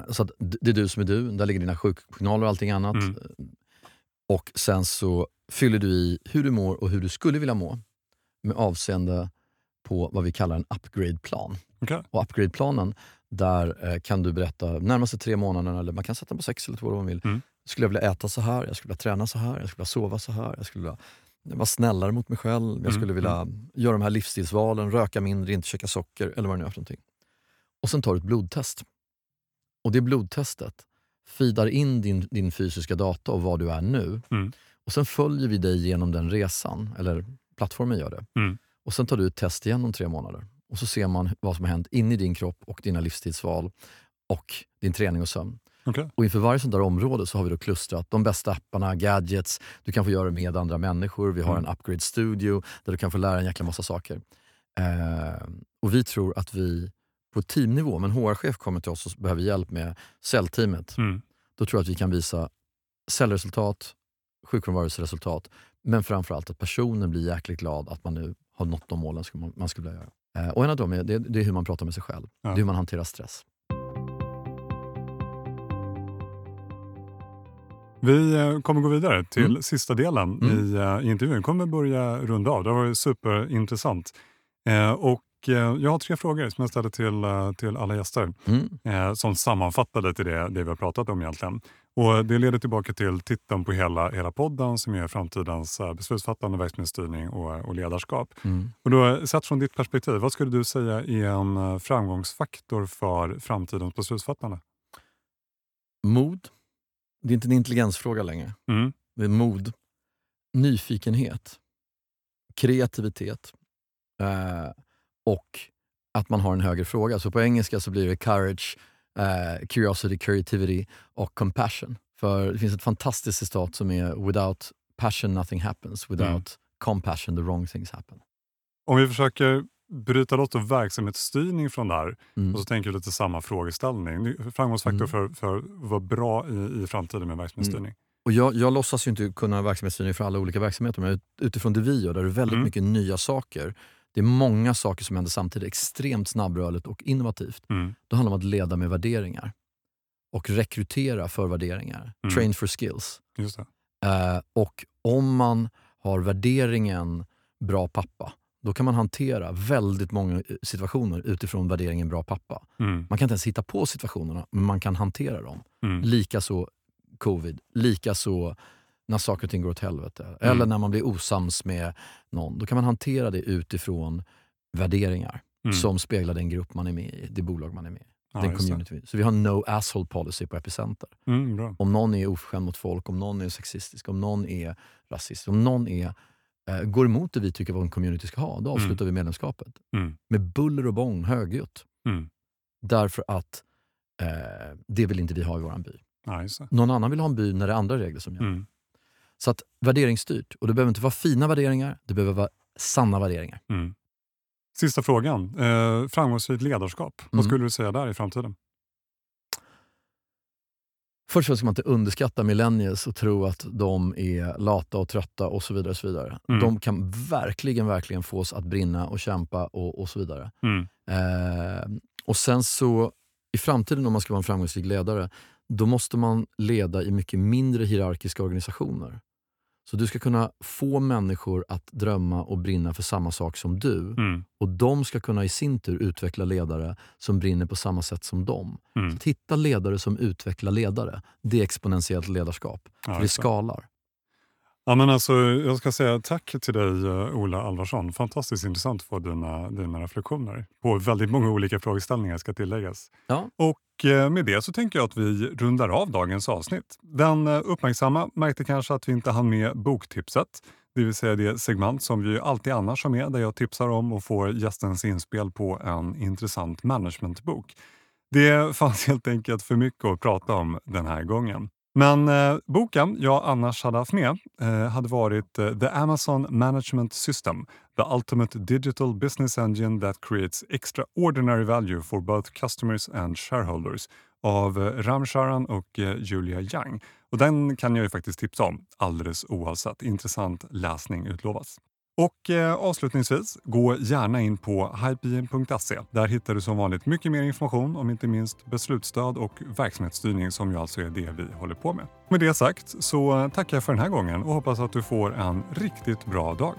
så att det är du som är du. Där ligger dina sjukjournaler och allting annat. Mm. Och sen så fyller du i hur du mår och hur du skulle vilja må med avseende på vad vi kallar en upgrade-plan. Okej. Och upgrade-planen, där eh, kan du berätta närmaste tre månaderna, eller man kan sätta den på sex eller två vad man vill. Mm. Skulle jag vilja äta så här, jag skulle vilja träna så här, jag skulle vilja sova så här, jag skulle vilja vara snällare mot mig själv, jag Mm, skulle vilja göra de här livsstilsvalen, röka mindre, inte käka socker eller vad det nu är för någonting. Och sen tar du ett blodtest. Och det blodtestet feedar in din, din fysiska data och vad du är nu. Mm. Och Sen följer vi dig genom den resan, eller plattformen gör det. Mm. Och Sen tar du ett test igen om tre månader. Och så ser man vad som har hänt in i din kropp och dina livsstilsval och din träning och sömn. Okej. Och inför varje sånt där område så har vi då klustrat de bästa apparna, gadgets, du kan få göra det med andra människor. Vi har Mm. en upgrade studio där du kan få lära en jäkla massa saker. Eh, och vi tror att vi på teamnivå, men HR-chef kommer till oss och behöver hjälp med säljteamet. Mm. Då tror jag att vi kan visa säljresultat, sjukfrånvaroresultat, men framförallt att personen blir jäkligt glad att man nu har nått de målen som man, skulle vilja göra. Eh, och en av dem är, det, det är hur man pratar med sig själv. Ja. Det är hur man hanterar stress. Vi eh, kommer gå vidare till Mm. sista delen Mm. i, eh, i intervjun. Vi kommer börja runda av. Det har varit superintressant. Eh, och, jag har tre frågor som jag ställer till, eh, till alla gäster Mm. eh, som sammanfattar lite det, det vi har pratat om egentligen. Och det leder tillbaka till titeln på hela, hela podden som är framtidens eh, beslutsfattande, verksamhetsstyrning och, och ledarskap. Mm. Och då, sett från ditt perspektiv, vad skulle du säga är en eh, framgångsfaktor för framtidens beslutsfattande? Mod. Det är inte en intelligensfråga längre. Mm. Det är mod. Nyfikenhet. Kreativitet. Eh, och att man har en högre fråga. Så på engelska så blir det courage, eh, curiosity, creativity och compassion. För det finns ett fantastiskt citat som är “without passion nothing happens, without Mm. compassion the wrong things happen”. Om vi försöker bryta loss verksamhetsstyrning från där Mm. och så tänker vi lite samma frågeställning. Det- Framgångsfaktor Mm. för, för att vara bra i, i framtiden med verksamhetsstyrning. Och jag, jag låtsas ju inte kunna verksamhetsstyrning för alla olika verksamheter, men ut- utifrån det vi gör, där det är väldigt Mm. mycket nya saker. Det är många saker som händer samtidigt, extremt snabbrörligt och innovativt. Mm. Då handlar det om att leda med värderingar och rekrytera för värderingar. Mm. Train for skills. Eh, och om man har värderingen bra pappa, då kan man hantera väldigt många eh, situationer utifrån värderingen bra pappa. Mm. Man kan inte ens hitta på situationerna, men man kan hantera dem. Mm. Likaså covid, likaså när saker och ting går åt helvete. Mm. Eller när man blir osams med någon. Då kan man hantera det utifrån värderingar Mm. som speglar den grupp man är med i, det bolag man är med i. Ja, den community. Så vi har no asshole policy på Epicenter. Mm. Om någon är oförskämd mot folk, om någon är sexistisk, om någon är rasist, om någon är, eh, går emot det vi tycker en community ska ha, då avslutar vi medlemskapet. Mm. Med buller och bång, högljutt. Mm. Därför att Eh, det vill inte vi ha i vår by. Nice. Någon annan vill ha en by när det är andra regler som gäller. Mm. Så att värderingsstyrt. Och det behöver inte vara fina värderingar, det behöver vara sanna värderingar. Mm. Sista frågan. Eh, framgångsrikt ledarskap. Mm. Vad skulle du säga där i framtiden? Först och främst ska man inte underskatta millennials och tro att de är lata och trötta och så vidare. Och så vidare. Mm. De kan verkligen, verkligen få oss att brinna och kämpa och, och så vidare. Mm. Eh, och sen så i framtiden om man ska vara en framgångsrik ledare, då måste man leda i mycket mindre hierarkiska organisationer. Så du ska kunna få människor att drömma och brinna för samma sak som du. Mm. Och de ska kunna i sin tur utveckla ledare som brinner på samma sätt som dem. Mm. Så att hitta ledare som utvecklar ledare, det är exponentiellt ledarskap. Ja, för det. skalar. Ja, men alltså, jag ska säga tack till dig eh, Ola Alvarsson. Fantastiskt intressant att få dina, dina reflektioner på väldigt många olika frågeställningar ska tilläggas. Ja. Och eh, med det så tänker jag att vi rundar av dagens avsnitt. Den eh, uppmärksamma märkte kanske att vi inte hann med boktipset. Det vill säga det segment som vi alltid annars har med där jag tipsar om och får gästens inspel på en intressant managementbok. Det fanns helt enkelt för mycket att prata om den här gången. Men eh, boken jag annars hade haft med eh, hade varit eh, The Amazon Management System, the ultimate digital business engine that creates extraordinary value for both customers and shareholders av eh, Ram Charan och eh, Julia Young. Och den kan jag ju faktiskt tipsa om alldeles oavsett. Intressant läsning utlovas. Och eh, avslutningsvis, gå gärna in på hypeen.se. Där hittar du som vanligt mycket mer information om inte minst beslutsstöd och verksamhetsstyrning som ju alltså är det vi håller på med. Med det sagt så tackar jag för den här gången och hoppas att du får en riktigt bra dag.